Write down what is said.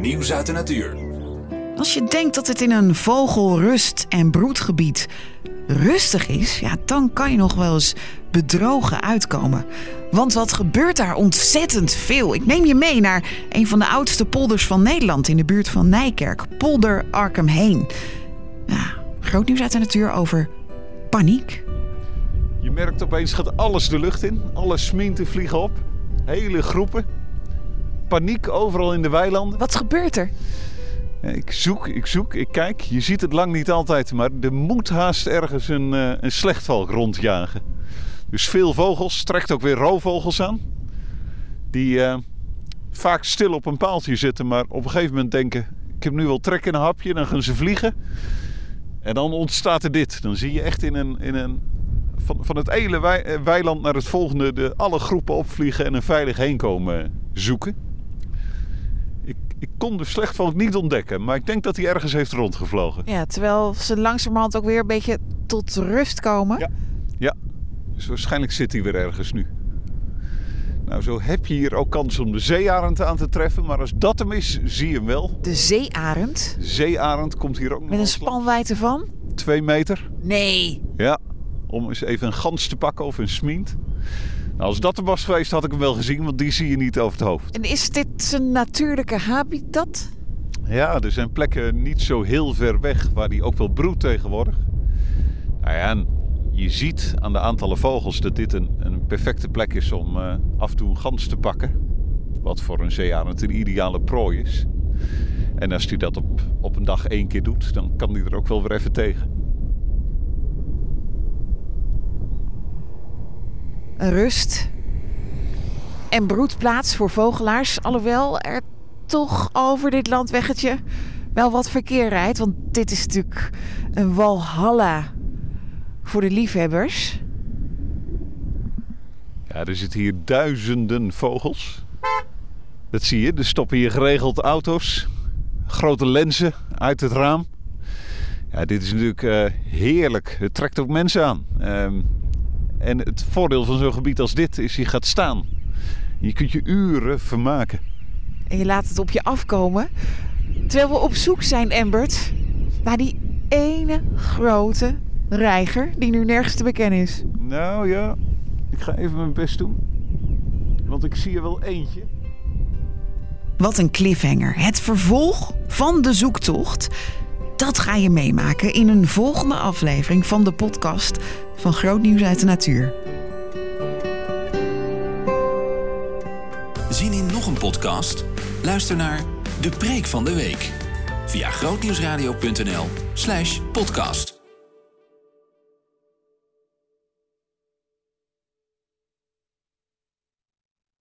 nieuws uit de natuur. Als je denkt dat het in een vogelrust- en broedgebied rustig is, ja, dan kan je nog wel eens bedrogen uitkomen. Want wat gebeurt daar ontzettend veel? Ik neem je mee naar een van de oudste polders van Nederland in de buurt van Nijkerk, polder Arkham Heen. Ja, groot nieuws uit de natuur over paniek. Je merkt opeens gaat alles de lucht in. Alle sminten vliegen op. Hele groepen. Paniek overal in de weilanden. Wat gebeurt er? Ik zoek, ik zoek, ik kijk. Je ziet het lang niet altijd, maar er moet haast ergens een, eh, een slechtvalk rondjagen. Dus veel vogels, trekt ook weer roofvogels aan. Die eh, vaak stil op een paaltje zitten, maar op een gegeven moment denken... ik heb nu wel trek in een hapje, dan gaan ze vliegen. En dan ontstaat er dit. Dan zie je echt in een, in een, van, van het ene eh, weiland naar het volgende... De, alle groepen opvliegen en een veilig heenkomen zoeken. Ik, ik kon de slechtvalk niet ontdekken, maar ik denk dat hij ergens heeft rondgevlogen. Ja, terwijl ze langzamerhand ook weer een beetje tot rust komen. Ja. Ja, dus waarschijnlijk zit hij weer ergens nu. Nou, zo heb je hier ook kans om de zeearend aan te treffen. Maar als dat hem is, zie je hem wel. De zeearend. De zeearend komt hier ook nog Met een spanwijdte van? Twee meter. Nee. Ja, om eens even een gans te pakken of een smient. Nou, als dat er was geweest, had ik hem wel gezien, want die zie je niet over het hoofd. En is dit zijn natuurlijke habitat? Ja, er zijn plekken niet zo heel ver weg waar die ook wel broedt tegenwoordig. Nou ja, en je ziet aan de aantallen vogels dat dit een, een perfecte plek is om eh, af en toe een gans te pakken. Wat voor een zeearend een ideale prooi is. En als hij dat op, op een dag één keer doet, dan kan hij er ook wel weer even tegen. Een rust. En broedplaats voor vogelaars. Alhoewel er toch over dit landweggetje wel wat verkeer rijdt. Want dit is natuurlijk een walhalla voor de liefhebbers. Ja, er zitten hier duizenden vogels. Dat zie je. Er stoppen hier geregeld auto's. Grote lenzen uit het raam. Ja, dit is natuurlijk eh, heerlijk. Het trekt ook mensen aan. Ehm, en het voordeel van zo'n gebied als dit is, je gaat staan. Je kunt je uren vermaken. En je laat het op je afkomen. Terwijl we op zoek zijn, Embert, naar die ene grote reiger die nu nergens te bekennen is. Nou ja, ik ga even mijn best doen. Want ik zie er wel eentje. Wat een cliffhanger. Het vervolg van de zoektocht. Dat ga je meemaken in een volgende aflevering van de podcast van Groot Nieuws uit de Natuur. Zien in nog een podcast? Luister naar De Preek van de Week via grootnieuwsradio.nl slash podcast.